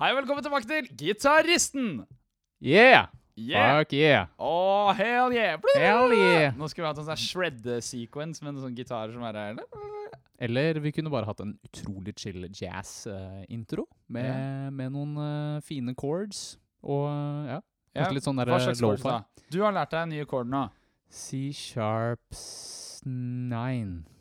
Hei og velkommen tilbake til Gitaristen! Yeah! Yeah! Fuck yeah! Åh, hell yeah! Hell yeah! Nå skulle vi hatt en sånn shred-sequence med en sånne gitarer som er her. Eller vi kunne bare hatt en utrolig chill jazz-intro med, yeah. med noen uh, fine chords. Og uh, ja, Ja, litt sånn der Hva slags chords lo-fi. da? Du har lært deg en ny chord nå. C sharps s9.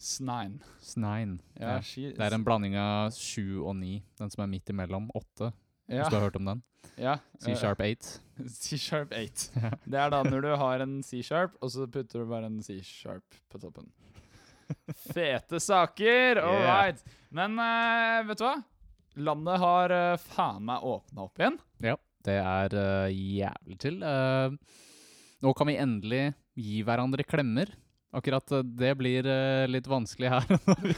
Snine. S9. Ja, Ja. she- Det er en blanding av sju og ni. Den som er midt imellom. Åtte. ja. Hvis du har hørt om den. ja. C-sharp 8. eh, C-sharp 8. Det er da når du har en C-sharp, og så putter du bare en C-sharp på toppen. Fete saker! All Yeah. right. Men uh, vet du hva? Landet har uh, faen meg åpna opp igjen. Ja, det er uh, jævlig til. Nå kan vi endelig gi hverandre klemmer. Akkurat eh, det blir eh, litt vanskelig her.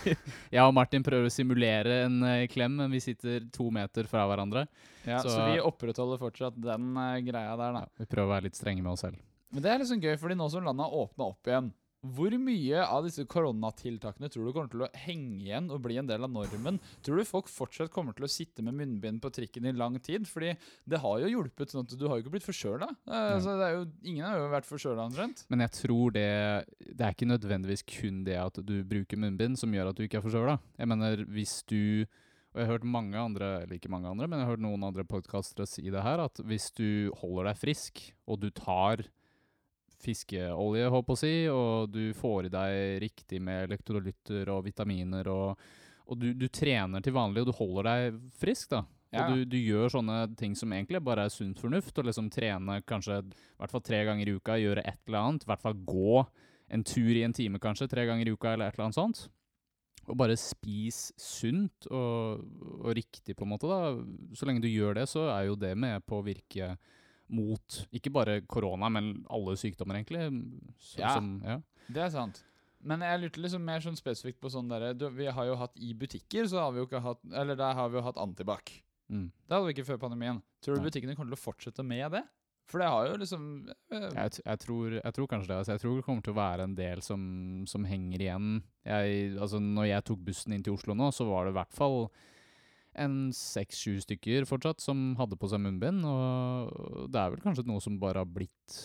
Jeg og Martin prøver å simulere en eh, klem, men vi sitter to meter fra hverandre. Ja, så, Så- vi opprettholder fortsatt den greia der, da. Vi prøver å være litt strenge med oss selv. Men det er liksom gøy, fordi nå som landet har åpna opp igjen hvor mye av disse koronatiltakene tror du kommer til å henge igjen og bli en del av normen? Tror du folk fortsatt kommer til å sitte med munnbind på trikken i lang tid? Fordi det har jo hjulpet, sånn at du har jo ikke blitt forkjøla. Eh, så det jo, ingen har jo vært forkjøla omtrent. Men jeg tror det Det er ikke nødvendigvis kun det at du bruker munnbind som gjør at du ikke er forkjøla. Jeg mener, hvis du Og jeg har hørt mange andre, eller ikke mange andre, men jeg har hørt noen andre podkastere si det her, at hvis du holder deg frisk, og du tar fiskeolje, håper jeg å si, og du får i deg riktig med elektrolytter og vitaminer, og, og du, du trener til vanlig, og du holder deg frisk, da. Ja. Og du, du gjør sånne ting som egentlig bare er sunt fornuft, og liksom trene kanskje i hvert fall tre ganger i uka, gjøre et eller annet, i hvert fall gå en tur i en time kanskje, tre ganger i uka, eller et eller annet sånt. Og bare spis sunt og, og riktig, på en måte. da. Så lenge du gjør det, så er jo det med på å virke mot ikke bare korona, men alle sykdommer, egentlig. Så, Ja. Som, ja. Det er sant. Men jeg lurte liksom mer sånn spesifikt på sånn derre Vi har jo hatt i butikker, så har vi jo ikke hatt Eller der har vi jo hatt antibac. Mm. Det hadde vi ikke før pandemien. Tror du butikkene kommer til å fortsette med det? For det har jo liksom øh. Jeg, jeg, tror, jeg tror kanskje det. Altså, jeg tror det kommer til å være en del som, som henger igjen. Jeg, altså, når jeg tok bussen inn til Oslo nå, så var det i hvert fall en seks-sju stykker fortsatt som hadde på seg munnbind. Og det er vel kanskje noe som bare har blitt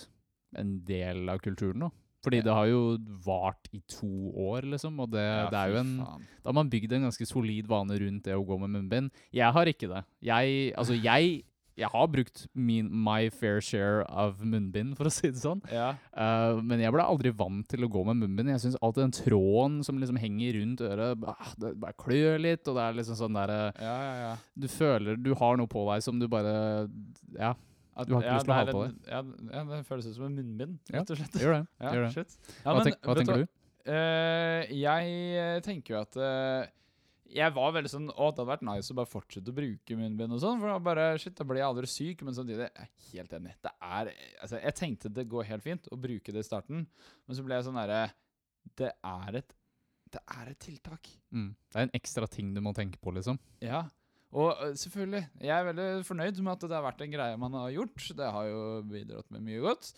en del av kulturen nå. Fordi det har jo vart i to år, liksom. Og det, ja, det er jo en. Da har man bygd en ganske solid vane rundt det å gå med munnbind. Jeg har ikke det. Jeg, altså jeg, jeg har brukt min, my fair share av munnbind, for å si det sånn. Ja. Uh, men jeg ble aldri vant til å gå med munnbind. Jeg syns alltid den tråden som liksom henger rundt øret, ah, det bare klør litt, og det er liksom sånn derre Ja, ja, ja. Du føler du har noe på deg som du bare Ja, At, Du har ikke lyst til å ha på deg. Ja, det føles ut som en munnbind, rett og slett. gjør det. Ja, gjør det. Ja, Hva, men tenk, hva tenker du? Uh, jeg eh, tenker jo at eh, Jeg var veldig sånn Å, det hadde vært nice å bare fortsette å bruke munnbind og sånn, for da bare Shit, da blir jeg aldri syk. Men samtidig, jeg er helt enig. Det er Altså, jeg tenkte det går helt fint å bruke det i starten, men så ble jeg sånn derre Det er et Det er et tiltak. Mm. Det er en ekstra ting du må tenke på, liksom. Ja. Og selvfølgelig, jeg er veldig fornøyd med at det har vært en greie man har gjort. Det har jo bidratt med mye godt.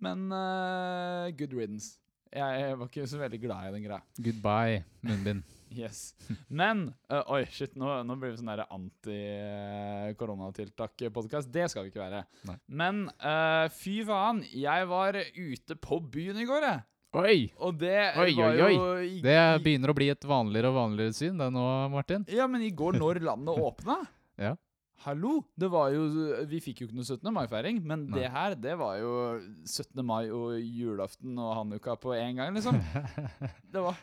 Men uh, good riddance. Jeg var ikke så veldig glad i den greia. Goodbye, munnbind. Yes. Men uh, Oi, shit, nå, nå blir vi sånn anti-koronatiltak-podkast. Det skal vi ikke være. Nei. Men uh, fy faen, jeg var ute på byen i går, jeg. Oi! Det Oi, oi, oi, i- Det begynner å bli et vanligere og vanligere syn, det nå, Martin. Ja, men i går når landet åpna Ja. Hallo! Det var jo Vi fikk jo ikke noe 17. mai-feiring, men Nei. det her, det var jo 17. mai og julaften og hanukka på én gang, liksom. Det var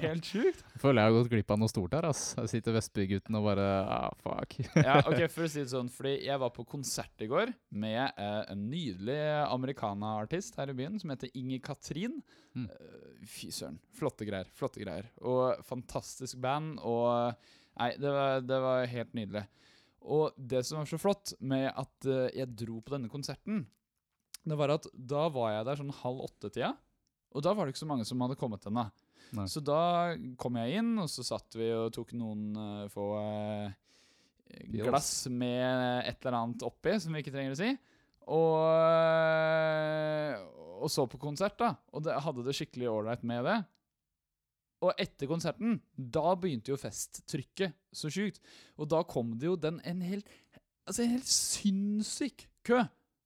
helt sjukt. Føler jeg har gått glipp av noe stort her, ass. Jeg sitter Vestbygutten og bare ah, fuck. Ja, ok, for å si det sånn, fordi jeg var på konsert i går med eh, en nydelig americana-artist her i byen som heter Inger Katrin. Mm. Eh, fy søren. Flotte greier. Flotte greier. Og fantastisk band, og Nei, det var, det var helt nydelig. Og det som var så flott med at eh, jeg dro på denne konserten, det var at da var jeg der sånn halv åtte-tida, og da var det ikke så mange som hadde kommet ennå. Så da kom jeg inn, og så satt vi og tok noen uh, få uh, glass med et eller annet oppi, som vi ikke trenger å si. Og, og så på konsert, da. Og det, hadde det skikkelig ålreit med det. Og etter konserten, da begynte jo festtrykket så sjukt. Og da kom det jo den en helt Altså, en helt sinnssyk kø.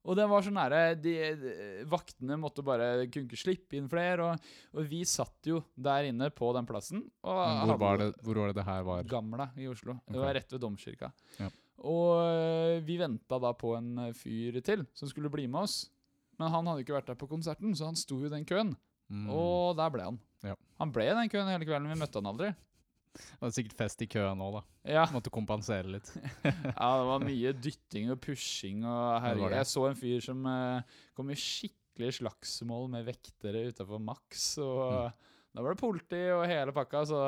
Og det var sånn nære de, de, Vaktene måtte bare kunne ikke slippe inn flere. Og, og vi satt jo der inne på den plassen. Hvor, var det, hvor var det det her var? Gamla i Oslo. Det var rett ved domkirka. Ja. Og øh, vi venta da på en øh, fyr til som skulle bli med oss. Men han hadde ikke vært der på konserten, så han sto jo i den køen. Mm. Og der ble han. Ja. Han ble i den køen hele kvelden, vi møtte han aldri. Det var sikkert fest i køen nå, da. Ja, Måtte kompensere litt. ja det var mye dytting og pushing og det herregud. Jeg så en fyr som øh, kom i skikkelig slagsmål med vektere utafor Max, og Mm. da var det politi og hele pakka, så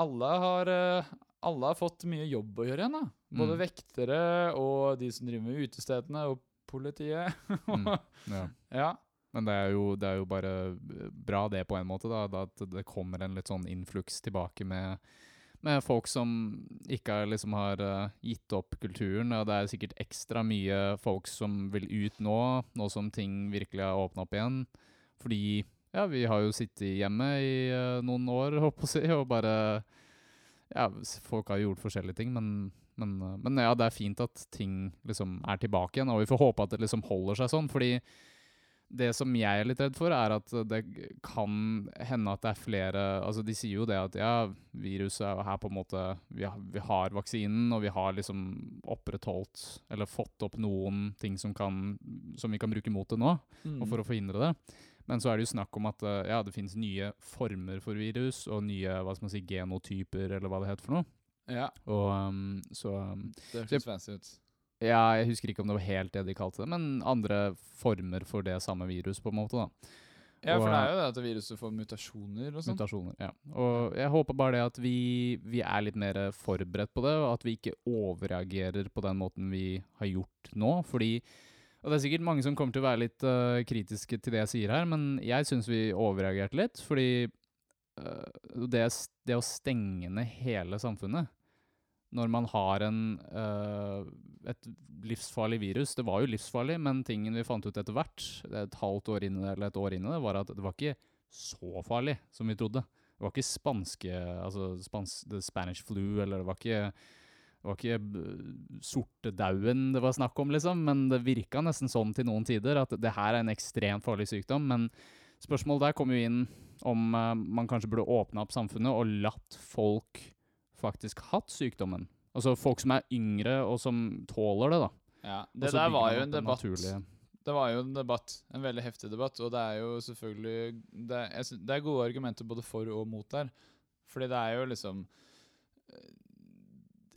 alle har øh, alle har fått mye jobb å gjøre igjen, da. Både Mm. vektere og de som driver med utestedene, og politiet. Mm. Ja. ja. Men det er, jo, det er jo bare bra det på en måte, da, at det kommer en litt sånn influks tilbake med, med folk som ikke liksom har eh, gitt opp kulturen. Og det er sikkert ekstra mye folk som vil ut nå, nå som ting virkelig har åpna opp igjen. Fordi ja, vi har jo sittet hjemme i eh, noen år, håper jeg å si, og bare Ja, folk har gjort forskjellige ting, men men, eh, men ja, det er fint at ting liksom er tilbake igjen, og vi får håpe at det liksom holder seg sånn. fordi det som jeg er litt redd for, er at det kan hende at det er flere Altså, de sier jo det at ja, viruset er her på en måte Vi har, vi har vaksinen, og vi har liksom opprettholdt Eller fått opp noen ting som, kan, som vi kan bruke mot det nå, Mm. og for å forhindre det. Men så er det jo snakk om at eh, ja, det finnes nye former for virus, og nye hva skal man si, genotyper, eller hva det heter for noe. Ja, Og um, så um, det høres fancy ut. Ja, jeg husker ikke om det var helt det de kalte det, men andre former for det samme virus, på en måte. da. Ja, for Og- det er jo det at viruset får mutasjoner og sånn. Mutasjoner, ja. Og jeg håper bare det at vi, vi er litt mer forberedt på det, og at vi ikke overreagerer på den måten vi har gjort nå. Fordi Og det er sikkert mange som kommer til å være litt uh, kritiske til det jeg sier her, men jeg syns vi overreagerte litt. Fordi uh, det, det å stenge ned hele samfunnet når man har en, uh, et livsfarlig virus Det var jo livsfarlig, men tingen vi fant ut etter hvert, er et halvt år inn eller et år inn det, var at det var ikke så farlig som vi trodde. Det var ikke spanske Altså spans, the Spanish flu, eller det var ikke det ikke sortedauden det var snakk om, liksom, men det virka nesten sånn til noen tider, at det her er en ekstremt farlig sykdom. Men spørsmålet der kommer jo inn om uh, man kanskje burde åpna opp samfunnet og latt folk faktisk hatt sykdommen. Altså folk som er yngre, og som tåler det, da. Ja, det der var jo en debatt. naturlige. Det var jo en debatt, en veldig heftig debatt, og det er jo selvfølgelig Det er, det er gode argumenter både for og mot der. Fordi det er jo liksom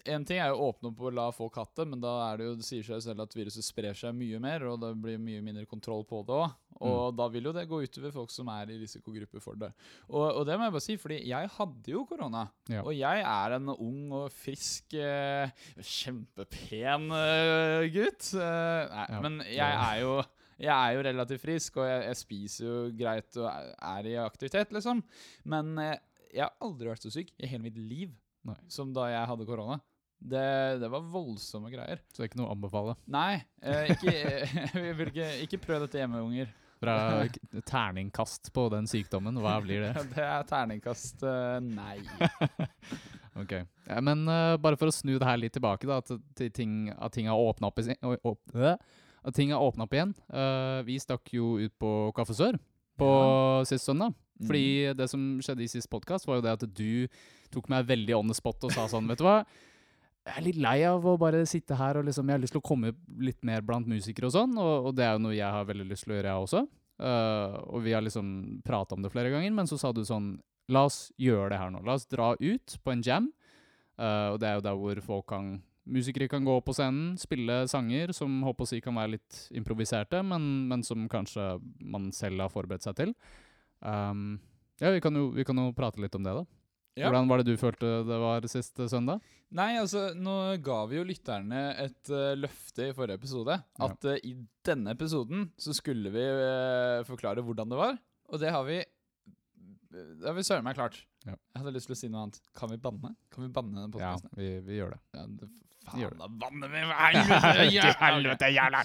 En ting er jo å åpne opp og la folk hatt det, men da er det jo, det sier seg selv at viruset sprer seg mye mer, og det blir mye mindre kontroll på det òg. Og da vil jo det gå utover folk som er i risikogrupper for det. Og, og det må jeg bare si, fordi jeg hadde jo korona. Ja. Og jeg er en ung og frisk, eh, kjempepen eh, gutt. Eh, nei, Ja, men jeg er jo jeg er jo relativt frisk, og jeg, jeg spiser jo greit og er, i aktivitet, liksom. Men jeg har aldri vært så syk i hele mitt liv Nei. som da jeg hadde korona. Det, det var voldsomme greier. Så det er ikke noe å anbefale. Nei, eh, ikke, vil ikke, ikke prøv dette hjemme, unger. Bra terningkast på den sykdommen, hva blir det? Det er terningkast eh, nei. Ok. Ja, men uh, bare for å snu det her litt tilbake, da, til ting, at ting har åpna opp, opp, At ting har åpna opp igjen. Uh, vi stakk jo ut på Kaffe Sør på sist søndag. Fordi det som skjedde i sist podkast, var jo det at du tok meg veldig on the spot og sa sånn, vet du hva jeg er litt lei av å bare sitte her og liksom Jeg har lyst til å komme litt mer blant musikere og sånn, og, og det er jo noe jeg har veldig lyst til å gjøre, jeg også. Uh, og vi har liksom prata om det flere ganger, men så sa du sånn La oss gjøre det her nå. La oss dra ut på en jam. Uh, og det er jo der hvor folk kan Musikere kan gå på scenen, spille sanger som håper å si kan være litt improviserte, men, men som kanskje man selv har forberedt seg til. Um, ja, vi kan, jo, vi kan jo prate litt om det, da. Ja. Hvordan var det du følte det var sist eh, søndag? Nei, altså, nå ga vi jo lytterne et uh, løfte i forrige episode. Ja. At eh, i denne episoden så skulle vi uh, forklare hvordan det var. Og det har vi Det har vi søren meg klart. Ja. Jeg hadde lyst til å si noe annet. Kan vi banne? Kan vi banne denne Ja, vi, vi gjør det. Ja, det, Gjør faen, det. da banner vi! Til helvete, jævla!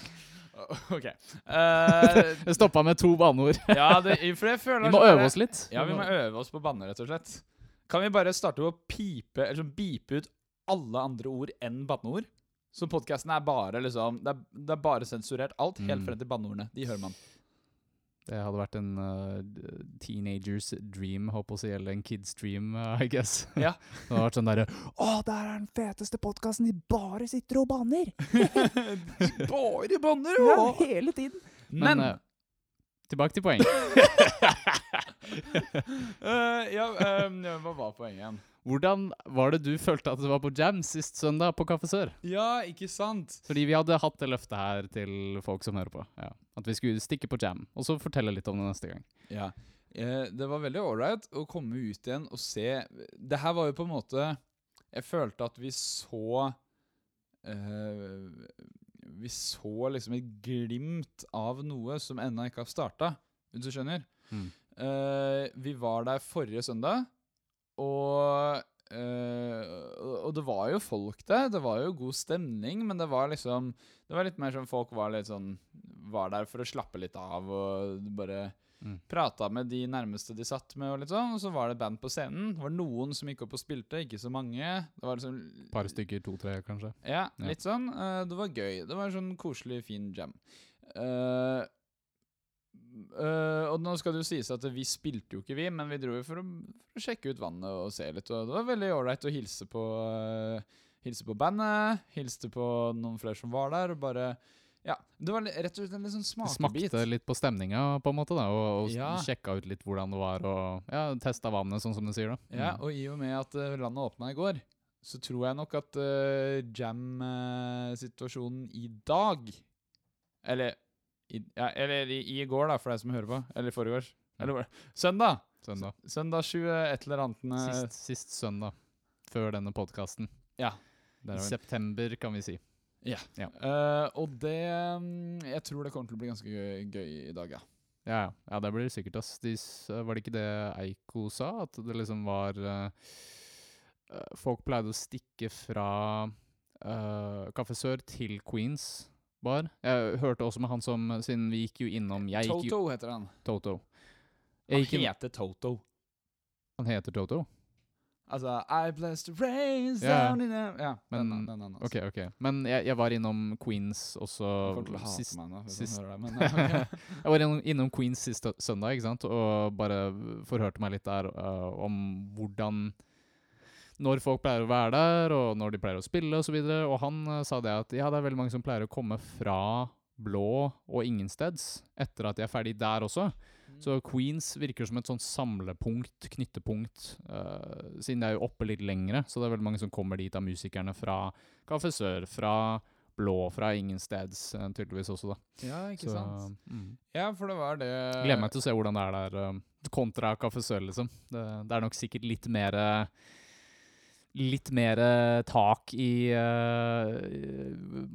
OK. Uh, stoppa med to banneord. ja, det, for jeg føler Vi må sånn øve oss litt. Ja, vi må øve oss på banne, rett og slett. Kan vi bare starte å pipe, eller sånn bipe ut alle andre ord enn banneord? Så podkasten er bare liksom det er, det er bare sensurert. Alt helt Mm. frem til banneordene. De hører man. Det hadde vært en uh, teenagers dream, håper jeg å si, eller en kids dream, uh, I guess. Ja. det hadde vært sånn derre Å, der er den feteste podkasten de bare sitter og banner! Bare banner, Ja, hele tiden. Men, Men eh, tilbake til poeng. uh, ja, um, ja, hva var poenget igjen? Hvordan var det du følte at det var på jam sist søndag på Kaffe Sør? Ja, ikke sant? Fordi vi hadde hatt det løftet her til folk som hører på. Ja. At vi skulle stikke på jam, og så fortelle litt om det neste gang. Ja. Eh, det var veldig ålreit å komme ut igjen og se Det her var jo på en måte Jeg følte at vi så eh, Vi så liksom et glimt av noe som ennå ikke har starta, hvis du skjønner. Mm. Uh, vi var der forrige søndag, og Uh, og det var jo folk der. Det var jo god stemning, men det var liksom Det var litt mer som folk var litt sånn Var der for å slappe litt av og bare Mm. prata med de nærmeste de satt med, og litt sånn. Og så var det band på scenen. Det var noen som gikk opp og spilte, ikke så mange. Det var liksom par stykker, to-tre kanskje. ja, Ja. litt sånn. Eh, det var gøy. Det var en sånn koselig, fin jam. Uh, Uh, og nå skal det jo sies at vi spilte jo ikke, vi, men vi dro jo for å, for å sjekke ut vannet og se litt. Og det var veldig ålreit å hilse på uh, Hilse på bandet, hilste på noen flere som var der, og bare Ja. Det var rett og slett en litt sånn smakebit. Smakte litt på stemninga, på en måte, da, og, og Ja. sjekka ut litt hvordan det var, og ja, testa vannet, sånn som du sier, da. Ja, Mm. og i og med at eh, landet åpna i går, så tror jeg nok at uh, jam-situasjonen i dag Eller, i, ja, eller i, i går, da, for deg som hører på. Eller forrige års. Eller hva? søndag! Søndag. Søndag 20 et eller annet. eh, Sist, sist søndag, før denne podkasten. Ja. I er september, kan vi si. Eh, og det mm, Jeg tror det kommer til å bli ganske gøy, gøy i dag, ja. Ja, ja. ja, det blir det sikkert, ass. De, var det ikke det Eiko sa? At det liksom var eh, eh, Folk pleide å stikke fra uh, Kaffe Sør til Queens bar. Jeg hørte også med han som Siden vi gikk jo innom gikk jo, Toto heter han. Toto. Jeg han heter Toto. han heter Toto? Altså I bless the rains yeah. down in the Ja, Men- den, den, den, altså. Ok, ok. Men jeg, jeg var innom Queens også sist meg nå, sist- det, men okay. Jeg var innom, innom Queens sist søndag, ikke sant, og bare forhørte meg litt der uh, om hvordan Når folk pleier å være der, og når de pleier å spille osv. Og, så og han uh, sa det at ja, det er veldig mange som pleier å komme fra Blå og ingensteds etter at de er ferdig der også. Så Queens virker som et sånn samlepunkt, knyttepunkt, uh, siden det er jo oppe litt lengre. Så det er veldig mange som kommer dit av musikerne fra Kaffe Sør, fra Blå, fra ingensteds uh, tydeligvis også, da. ja, ikke Så, sant? mm. Ja, for det var det Gleder meg til å se hvordan det er der uh, kontra Kaffe Sør, liksom. Det, det er nok sikkert litt mer eh, Litt mer eh, tak i uh,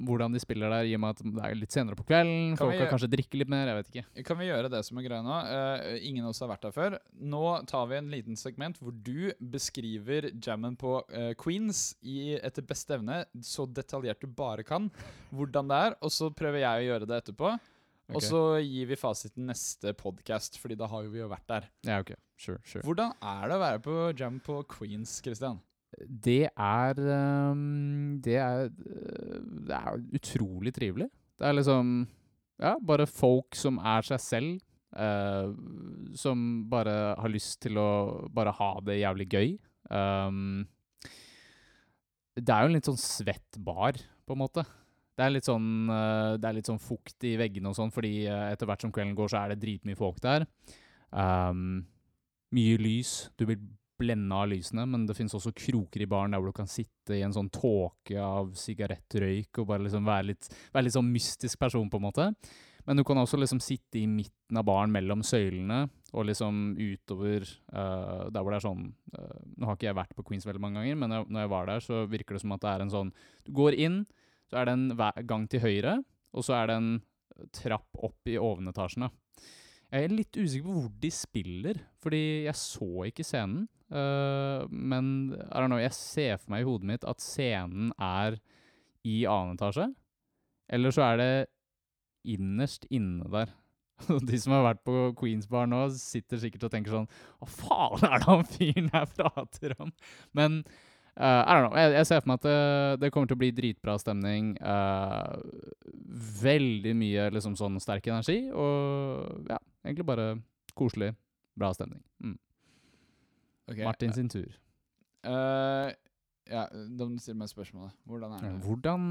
hvordan de spiller der, i og med at det er litt senere på kvelden. Kan Folk kan kanskje drikke litt mer, jeg vet ikke. Kan vi gjøre det som er greia nå? Uh, ingen av oss har vært der før. Nå tar vi en liten segment hvor du beskriver jammen på uh, Queens i, etter beste evne, så detaljert du bare kan, hvordan det er. Og så prøver jeg å gjøre det etterpå. Og så gir vi fasiten neste podkast, Fordi da har jo vi jo vært der. Ja, ok. Sure, sure. Hvordan er det å være på jam på Queens, Christian? Det er um, Det er uh, Det er utrolig trivelig. Det er liksom Ja, bare folk som er seg selv. Uh, som bare har lyst til å bare ha det jævlig gøy. Um, det er jo en litt sånn svett bar, på en måte. Det er litt sånn, uh, det er litt sånn fukt i veggene og sånn, fordi eh, etter hvert som kvelden går, så er det dritmye folk der. Um, mye lys. Du blir blenda av lysene, men det finnes også kroker i baren der hvor du kan sitte i en sånn tåke av sigarettrøyk og bare liksom være litt, være litt sånn mystisk person, på en måte. Men du kan også liksom sitte i midten av baren mellom søylene og liksom utover uh, der hvor det er sånn uh, Nå har ikke jeg vært på Queens veldig mange ganger, men når jeg var der, så virker det som at det er en sånn Du går inn, så er det en gang til høyre, og så er det en trapp opp i ovenetasjene. Jeg er litt usikker på hvor de spiller, fordi jeg så ikke scenen. Uh, men know, jeg ser for meg i hodet mitt at scenen er i annen etasje. Eller så er det innerst inne der. De som har vært på Queens Bar nå, sitter sikkert og tenker sånn Hva faen er det han fyren her prater om? Men uh, I don't know. Jeg, jeg ser for meg at det, det kommer til å bli dritbra stemning. Uh, veldig mye liksom sånn sterk energi, og ja, egentlig bare koselig, bra stemning. Mm. Okay, Martin sin tur. eh, ja, da må du stille meg spørsmålet. Hvordan er det? Hvordan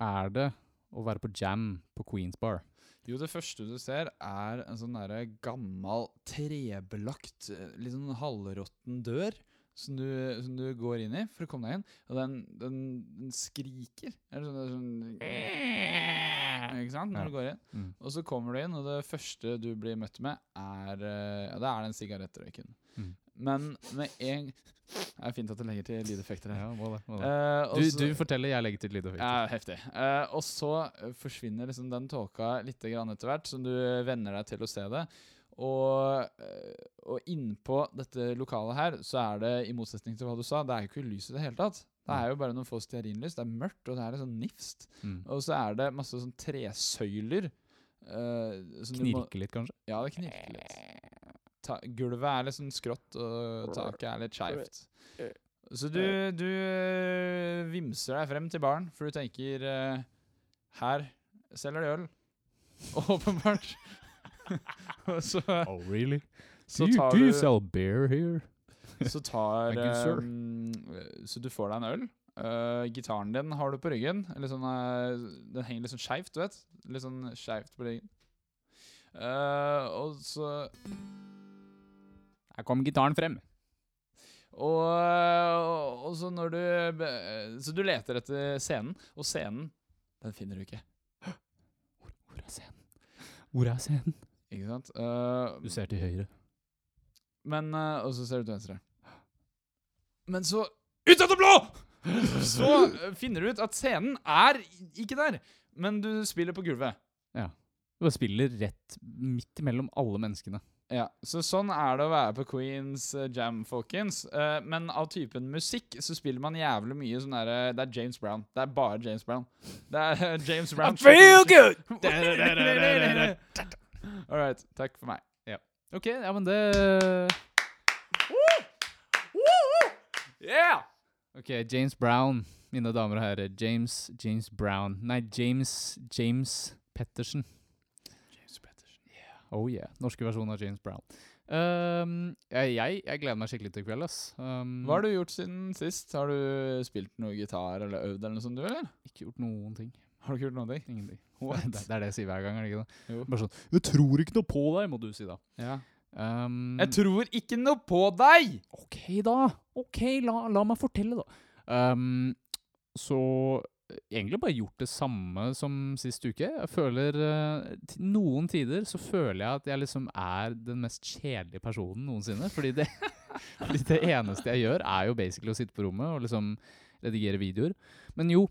er det å være på jam på Queens Bar? Jo, det første du ser, er en sånn derre gammel, trebelagt, eh, litt sånn halvråtten dør. Som du, som du går inn i for å komme deg inn. Og den, den, den skriker. Eller sånn, sånn Ikke sant? Når du går inn. Mm. Og så kommer du inn, og det første du blir møtt med, er eh, Ja, det er den sigarettrøyken. Mm. Men med en Det er fint at du legger til lydeffekter her. Ja, må det. Må det. Eh, og Du, du forteller, jeg legger til lydeffekter. ja, heftig. Eh, og så forsvinner liksom den tåka litt etter hvert, som du venner deg til å se det. Og, eh, og innpå dette lokalet her, så er det, i motsetning til hva du sa, det er jo ikke lys i det hele tatt. Det er jo bare noen få stearinlys. Det er mørkt, og det er litt sånn nifst. Mm. Og så er det masse sånn tresøyler. Uh, som Knirke litt, kanskje? Ja, det knirker litt. Ta, gulvet er litt sånn skrått, og taket er litt skeivt. Så du, du øh, vimser deg frem til baren, for du tenker uh, Her selger de øl. Åpenbart. Så, Oh, really? do, you, do you sell beer here? Så tar øhm, Så du får deg en øl. Uh, gitaren din har du på ryggen. Eller sånn, uh, den henger litt sånn skeivt, du vet. Litt sånn skeivt på ryggen. Uh, og så Her kom gitaren frem. Og, og, og så når du Så du leter etter scenen, og scenen, den finner du ikke. Hvor, hvor er scenen? Hvor er scenen? Ikke sant? Du ser til høyre. men Og så ser du til venstre. Men så Ut av det blå! Så eh, finner du ut at scenen er ikke der, men du spiller på gulvet. Ja. Du bare spiller rett midt imellom alle menneskene. Ja, Så sånn er det å være på Queens eh, Jam, folkens. Uh, men av typen musikk så spiller man jævlig mye sånn derre Det er James Brown. Det er bare James Brown. Det er James Brown. good! All right. Takk for meg. Ok, ja, men det Yeah! Ok, James Brown, mine damer og herrer. James James Brown. Nei, James James Pettersen. James Pettersen. Oh yeah. Norske versjon av James Brown. Um, jeg, jeg, jeg gleder meg skikkelig til i kveld, ass. Um, Hva har du gjort siden sist? Har du spilt noe gitar eller øvd eller noe sånt, du, eller? Ikke gjort noen ting. Har du ikke gjort noen ting? Ingenting. What? Det, det er det jeg sier hver gang, er det ikke det? Jo. Bare sånn 'Jeg tror ikke noe på deg', må du si da. Ja. Um, Jeg tror ikke noe på deg! Ok, da. Ok, la, la meg fortelle, da. Um, så eh, egentlig bare gjort det samme som sist uke. Jeg føler uh, Noen tider så føler jeg at jeg liksom er den mest kjedelige personen noensinne. Fordi det, fordi det eneste jeg gjør, er jo basically å sitte på rommet og liksom redigere videoer. Men jo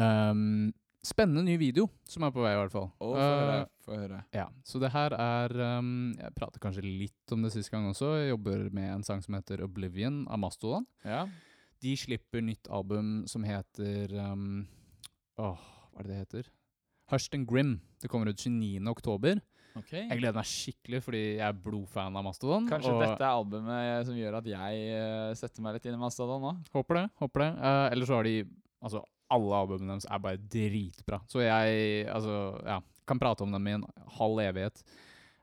um, Spennende ny video som er på vei, i hvert fall. Oh, få høre. Eh, Få høre. ja, så det her er um, Jeg prater kanskje litt om det sist gang også. Jeg jobber med en sang som heter Oblivion av Mastodon. Ja. De slipper nytt album som heter um, Åh, hva er det det heter? Hushed and Grim. Det kommer ut 29. oktober. Ok. Jeg gleder meg skikkelig, fordi jeg er blodfan av Mastodon. Kanskje dette er albumet som gjør at jeg uh, setter meg litt inn i Mastodon nå? Håper det. håper det. Uh, Eller så har de Altså, alle albumene deres er bare dritbra. Så jeg altså, ja, kan prate om dem i en halv evighet.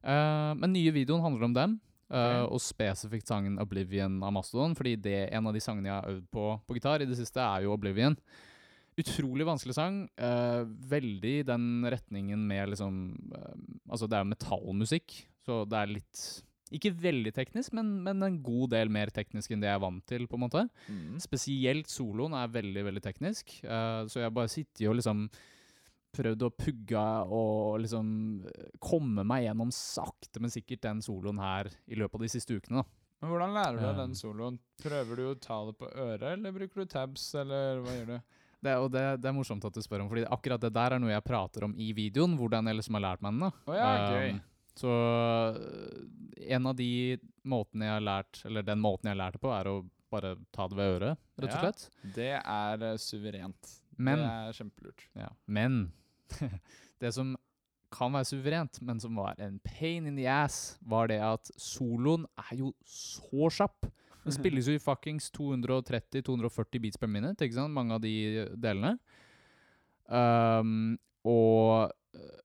Uh, men nye videoen handler om dem. Uh, okay. Og spesifikt sangen 'Oblivion' av Mastodon. Fordi det, en av de sangene jeg har øvd på på gitar i det siste, er jo 'Oblivion'. Utrolig vanskelig sang. Uh, veldig i den retningen med liksom Altså, det er metallmusikk, så det er litt Ikke veldig teknisk, men, men en god del mer teknisk enn det jeg er vant til, på en måte. Mm. Spesielt soloen er veldig, veldig teknisk. uh, så jeg bare sitter og liksom prøvd å pugge og liksom eh, komme meg gjennom sakte, men sikkert den soloen her i løpet av de siste ukene. da. Men hvordan lærer du deg den soloen? Prøver du å ta det på øret, eller bruker du tabs, eller hva gjør du? Det, og det, det er morsomt at du spør om, fordi akkurat det der er noe jeg prater om i videoen, hvordan jeg liksom har lært meg den. da. Oh, ja, gøy. Um, Så øh, en av de måtene jeg har lært, eller den måten jeg har lært det på, er å bare ta det ved øret, rett og Ja. slett. Det er eh, suverent. Men det er kjempelurt. Ja, men det som kan være suverent, men som var en pain in the ass, var det at soloen er jo så kjapp. Den spilles jo i fuckings 230-240 beats per minute, ikke sant? Mange av de delene. Um, og øh,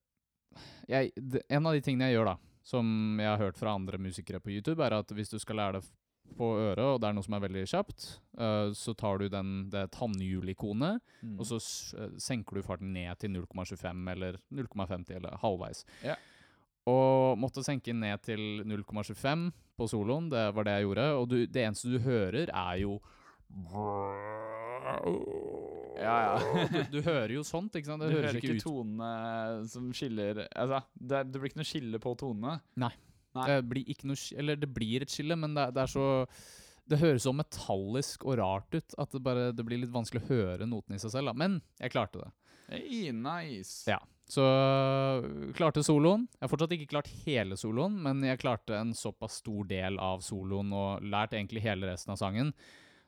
jeg, en av de tingene jeg gjør, da, som jeg har hørt fra andre musikere på YouTube, er at hvis du skal lære det på øret, og det er noe som er veldig kjapt, uh, så tar du den, det tannhjulikonet, Mm. og så eh, senker du farten ned til 0,25 eller 0,50 eller halvveis. Ja. Og måtte senke ned til 0,25 på soloen, det var det jeg gjorde. Og du, det eneste du hører, er jo Ja, ja. du, du hører jo sånt, ikke sant? Du Det hører høres ikke ikke ut tonene som skiller Altså, det, det blir ikke noe skille på tonene. Nei. Det blir ikke noe Eller det blir et skille, men det, det er så Det høres så metallisk og rart ut at det bare det blir litt vanskelig å høre noten i seg selv. Da. Men jeg klarte det. Hey, nice. Ja. Så klarte soloen. Jeg har fortsatt ikke klart hele soloen, men jeg klarte en såpass stor del av soloen og lært egentlig hele resten av sangen.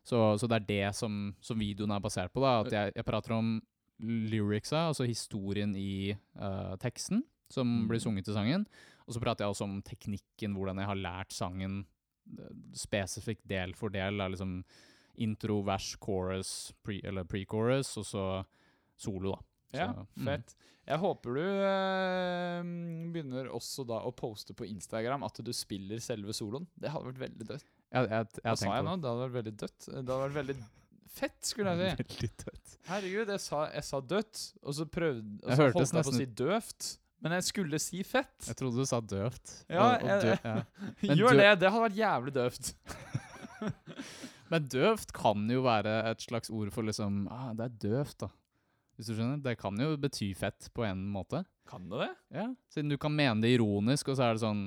Så, så det er det som, som videoen er basert på. da, At jeg, jeg prater om lyricsa, altså historien i uh, teksten som Mm. blir sunget til sangen. Og så prater jeg også om teknikken, hvordan jeg har lært sangen øh, spesifikt del for del. Da, liksom intro, vers, chorus, pre, eller pre-chorus, og så solo, da. Ja, Så, mm. fett. Jeg håper du eh, begynner også da å poste på Instagram at du spiller selve soloen. Det hadde vært veldig dødt. Jeg, jeg, jeg Hva sa jeg nå? Det hadde vært veldig dødt. Det hadde vært veldig fett, skulle jeg si. Veldig dødt. Herregud, jeg sa, jeg sa dødt, og så prøvde Og så jeg holdt jeg på å si døvt. Men jeg skulle si fett. Jeg trodde du sa døvt. Ja, og, og dø, ja. Gjør det. Det hadde vært jævlig døvt. Men døvt kan jo være et slags ord for liksom ah, Det er døvt, da. Hvis du skjønner? Det kan jo bety fett på en måte. Kan det det? Ja, Siden du kan mene det ironisk, og så er det sånn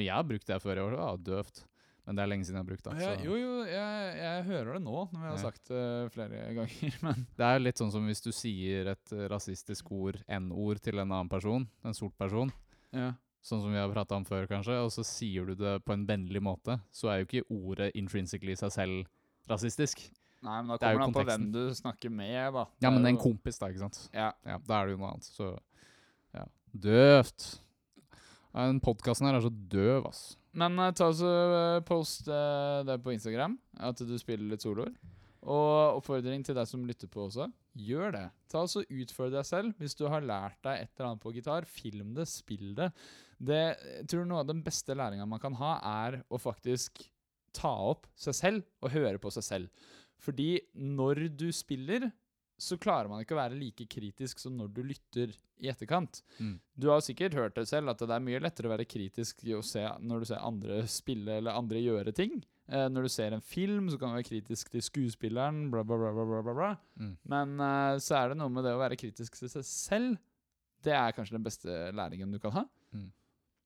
Jeg har brukt det før i år. Ah, døvt. Men det er lenge siden jeg har brukt det. Ja, jo, jo, jeg, jeg hører det nå, når vi har Ja. sagt det flere ganger. Men Det er litt sånn som hvis du sier et rasistisk ord, N-ord, til en annen person, en sort person, ja. sånn som vi har prata om før, kanskje, og så sier du det på en vennlig måte, så er jo ikke ordet intrinsically i seg selv rasistisk. Nei, men da er kommer det an på hvem du snakker med, da. Ja, men en kompis, da, ikke sant? Ja. Ja, da er det jo noe annet. Så ja. Døvt. Den podkasten her er så døv, ass. Men eh, ta så eh, post eh, det på Instagram, at du spiller litt soloer. Og oppfordring til deg som lytter på også, gjør det. Ta og Utfordre deg selv. Hvis du har lært deg et eller annet på gitar, film det, spill det. det jeg tror noe av den beste læringa man kan ha, er å faktisk ta opp seg selv og høre på seg selv. Fordi når du spiller, så klarer man ikke å være like kritisk som når du lytter i etterkant. Mm. Du har sikkert hørt det selv, at det er mye lettere å være kritisk se, når du ser andre spille eller andre gjøre ting. Eh, når du ser en film, så kan du være kritisk til skuespilleren, bla, bla, bla, bla, bla, bla. Mm. Men eh, så er det noe med det å være kritisk til seg selv. Det er kanskje den beste læringen du kan ha.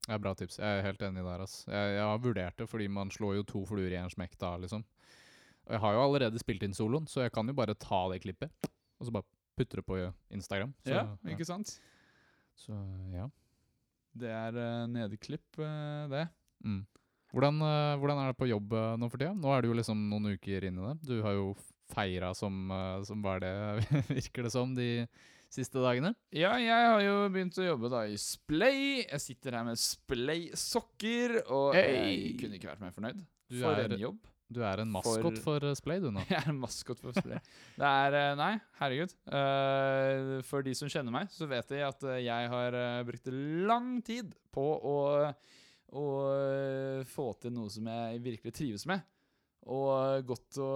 Det er bra tips. Jeg er helt enig der, ass. Jeg, jeg har vurdert det, fordi man slår jo to fluer i en smekk da, liksom. Og jeg har jo allerede spilt inn soloen, så jeg kan jo bare ta det klippet, og så bare putter det på Instagram. Så, ja, ikke sant? Så ja. Det er uh, nedeklipp, uh, det. Mm. Hvordan, uh, hvordan er det på jobb eh, nå for tida? Nå er du jo liksom noen uker inn i det. Du har jo feira som, eh, som var det, virker det som, de siste dagene. Ja, jeg har jo begynt å jobbe da i Splay. Jeg sitter her med Splay-sokker, og Hey! jeg kunne ikke vært mer fornøyd. Du For er- en jobb. Du er en maskot For- for, eh, Splay, du nå. Jeg er en maskot for Splay. Det er eh, Nei, herregud. Eh, for de som kjenner meg, så vet de at jeg har brukt lang tid på å, å få til noe som jeg virkelig trives med. Og godt å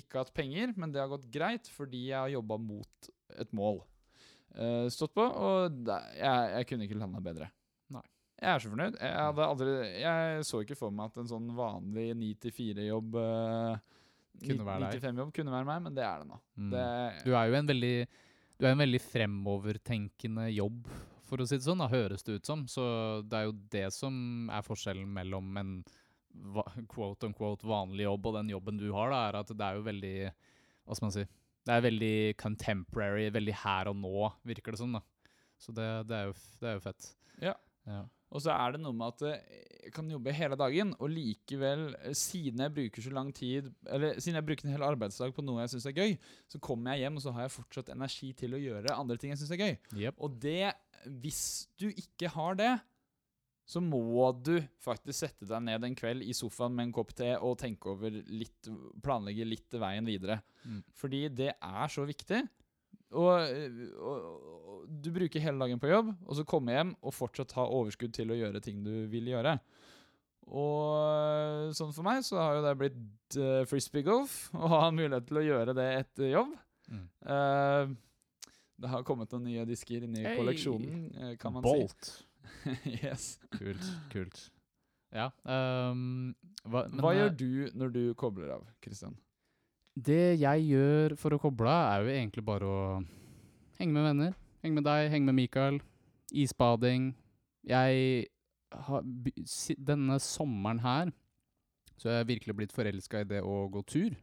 ikke hatt penger, men det har gått greit fordi jeg har jobba mot et mål. Stått på, og jeg, jeg kunne ikke landa bedre. Jeg er så fornøyd. Jeg, hadde aldri, jeg så ikke for meg at en sånn vanlig 9-4-jobb Kunne være. 9-5-jobb kunne være meg, men det er det nå. Mm. Det, Du er jo en veldig Du er en veldig fremovertenkende jobb, for å si det sånn, da, høres det ut som. Så det er jo det som er forskjellen mellom en quote unquote vanlig jobb og den jobben du har, da, er at det er jo veldig Hva skal man si? Det er veldig contemporary, veldig her og nå, virker det som. da. Så det, det, er jo, det er jo fett. Ja. ja. Og så er det noe med at eh, jeg kan jobbe hele dagen, og likevel, eh, siden jeg bruker så lang tid Eller siden jeg bruker en hel arbeidsdag på noe jeg syns er gøy, så kommer jeg hjem, og så har jeg fortsatt energi til å gjøre andre ting jeg syns er gøy. Yep. Og det Hvis du ikke har det, så må du faktisk sette deg ned en kveld i sofaen med en kopp te og tenke over litt Planlegge litt veien videre. Mm. Fordi det er så viktig. Og, og, og du bruker hele dagen på jobb, og så komme hjem og fortsatt ha overskudd til å gjøre ting du vil gjøre. Og sånn for meg så har jo det blitt uh, frisbeegolf, å ha mulighet til å gjøre det etter jobb. Mm. Uh, det har kommet noen nye disker inn i Hey! kolleksjonen, eh, kan man Bolt. si. yes. Kult. kult. Ja. Um, hva, men, Hva eh, gjør du når du kobler av, Kristian? Det jeg gjør for å koble av, er jo egentlig bare å henge med venner. Henge med deg, henge med Mikael. Isbading. Jeg har Denne sommeren her så jeg har jeg virkelig blitt forelska i det å gå tur.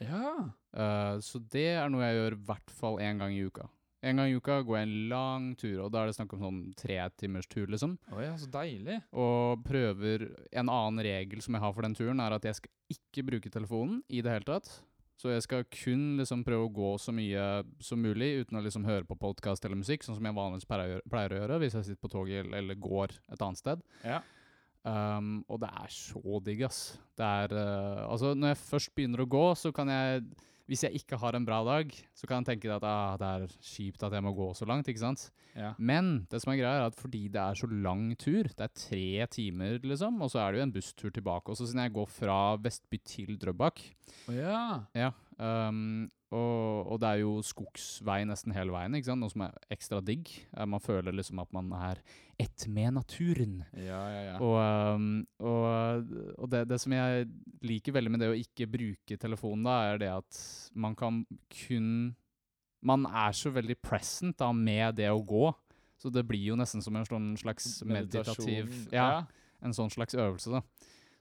Ja. Uh, så det er noe jeg gjør i hvert fall én gang i uka. En gang i uka går jeg en lang tur, og da er det snakk om sånn tre timers tur, liksom. Oh ja, så deilig. Og prøver En annen regel som jeg har for den turen, er at jeg skal ikke bruke telefonen i det hele tatt. Så jeg skal kun liksom prøve å gå så mye som mulig uten å liksom høre på podkast eller musikk, sånn som jeg vanligvis pleier å gjøre- hvis jeg sitter på toget eller, eller går et annet sted. Ja. Um, og det er så digg, ass. Det er uh, Altså, når jeg først begynner å gå, så kan jeg Hvis jeg ikke har en bra dag, så kan jeg tenke at ah, det er kjipt at jeg må gå så langt, ikke sant? ja. Men det som er greia, er at fordi det er så lang tur, det er tre timer, liksom, og så er det jo en busstur tilbake også, siden jeg går fra Vestby til Drøbak. Oh, ja. Ja. Um, og, og det er jo skogsvei nesten hele veien, ikke sant? noe som er ekstra digg. Man føler liksom at man er ett med naturen. Ja, ja, ja. Og, um, og, og det, det som jeg liker veldig med det å ikke bruke telefonen, da, er det at man kan kun Man er så veldig present da med det å gå. Så det blir jo nesten som en sånn slags meditativ Meditasjon. ja, En sånn slags øvelse, da.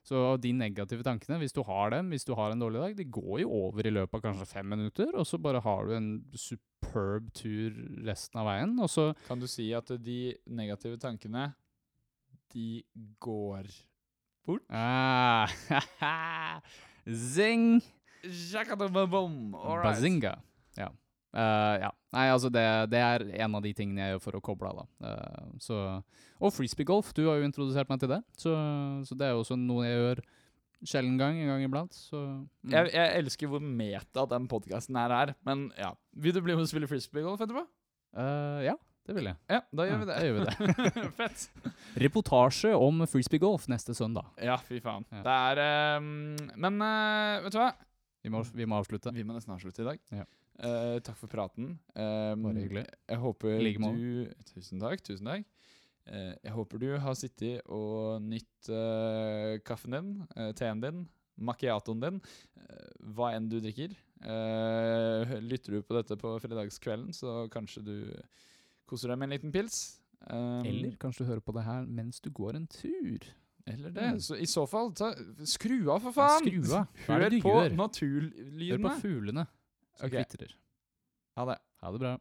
Så de negative tankene, hvis du har dem, hvis du har en dårlig dag, de går jo over i løpet av kanskje fem minutter, og så bare har du en superb tur resten av veien, og så Kan du si at de negative tankene, de går bort? ah, Zing! Bazinga. Ja. Eh, ja. Nei, altså det, det er en av de tingene jeg gjør for å koble av, da. Så, og frisbeegolf, du har jo introdusert meg til det. Så, så det er jo også noe jeg gjør sjelden gang, en gang iblant. Så mm. Jeg, jeg elsker hvor meta den podkasten her er, men ja. Vil du bli med og spille frisbeegolf etterpå? Uh, ja, det vil jeg. Ja, da gjør vi det. da gjør vi Fett. Reportasje om frisbeegolf neste søndag. Ja, fy faen. Ja. Det er um, Men uh, vet du hva? Vi må, vi må avslutte. Vi må nesten avslutte i dag. Ja. Eh, takk for praten. Um, Bare hyggelig. Jeg håper like du Tusen takk. Tusen takk. Uh, jeg håper du har sittet og nytt uh, kaffen din, teen din, macchiatoen din, hva enn du drikker. Lytter du på dette på fredagskvelden, så kanskje du koser deg med en liten pils. Um, Eller kanskje du hører på det her mens du går en tur. eller det. Mm. Så I så fall, ta, skru av, for Ja, faen! skru av. Hør på naturlydene. Hør på fuglene som okay. kvitrer. Ha det. Ha det bra.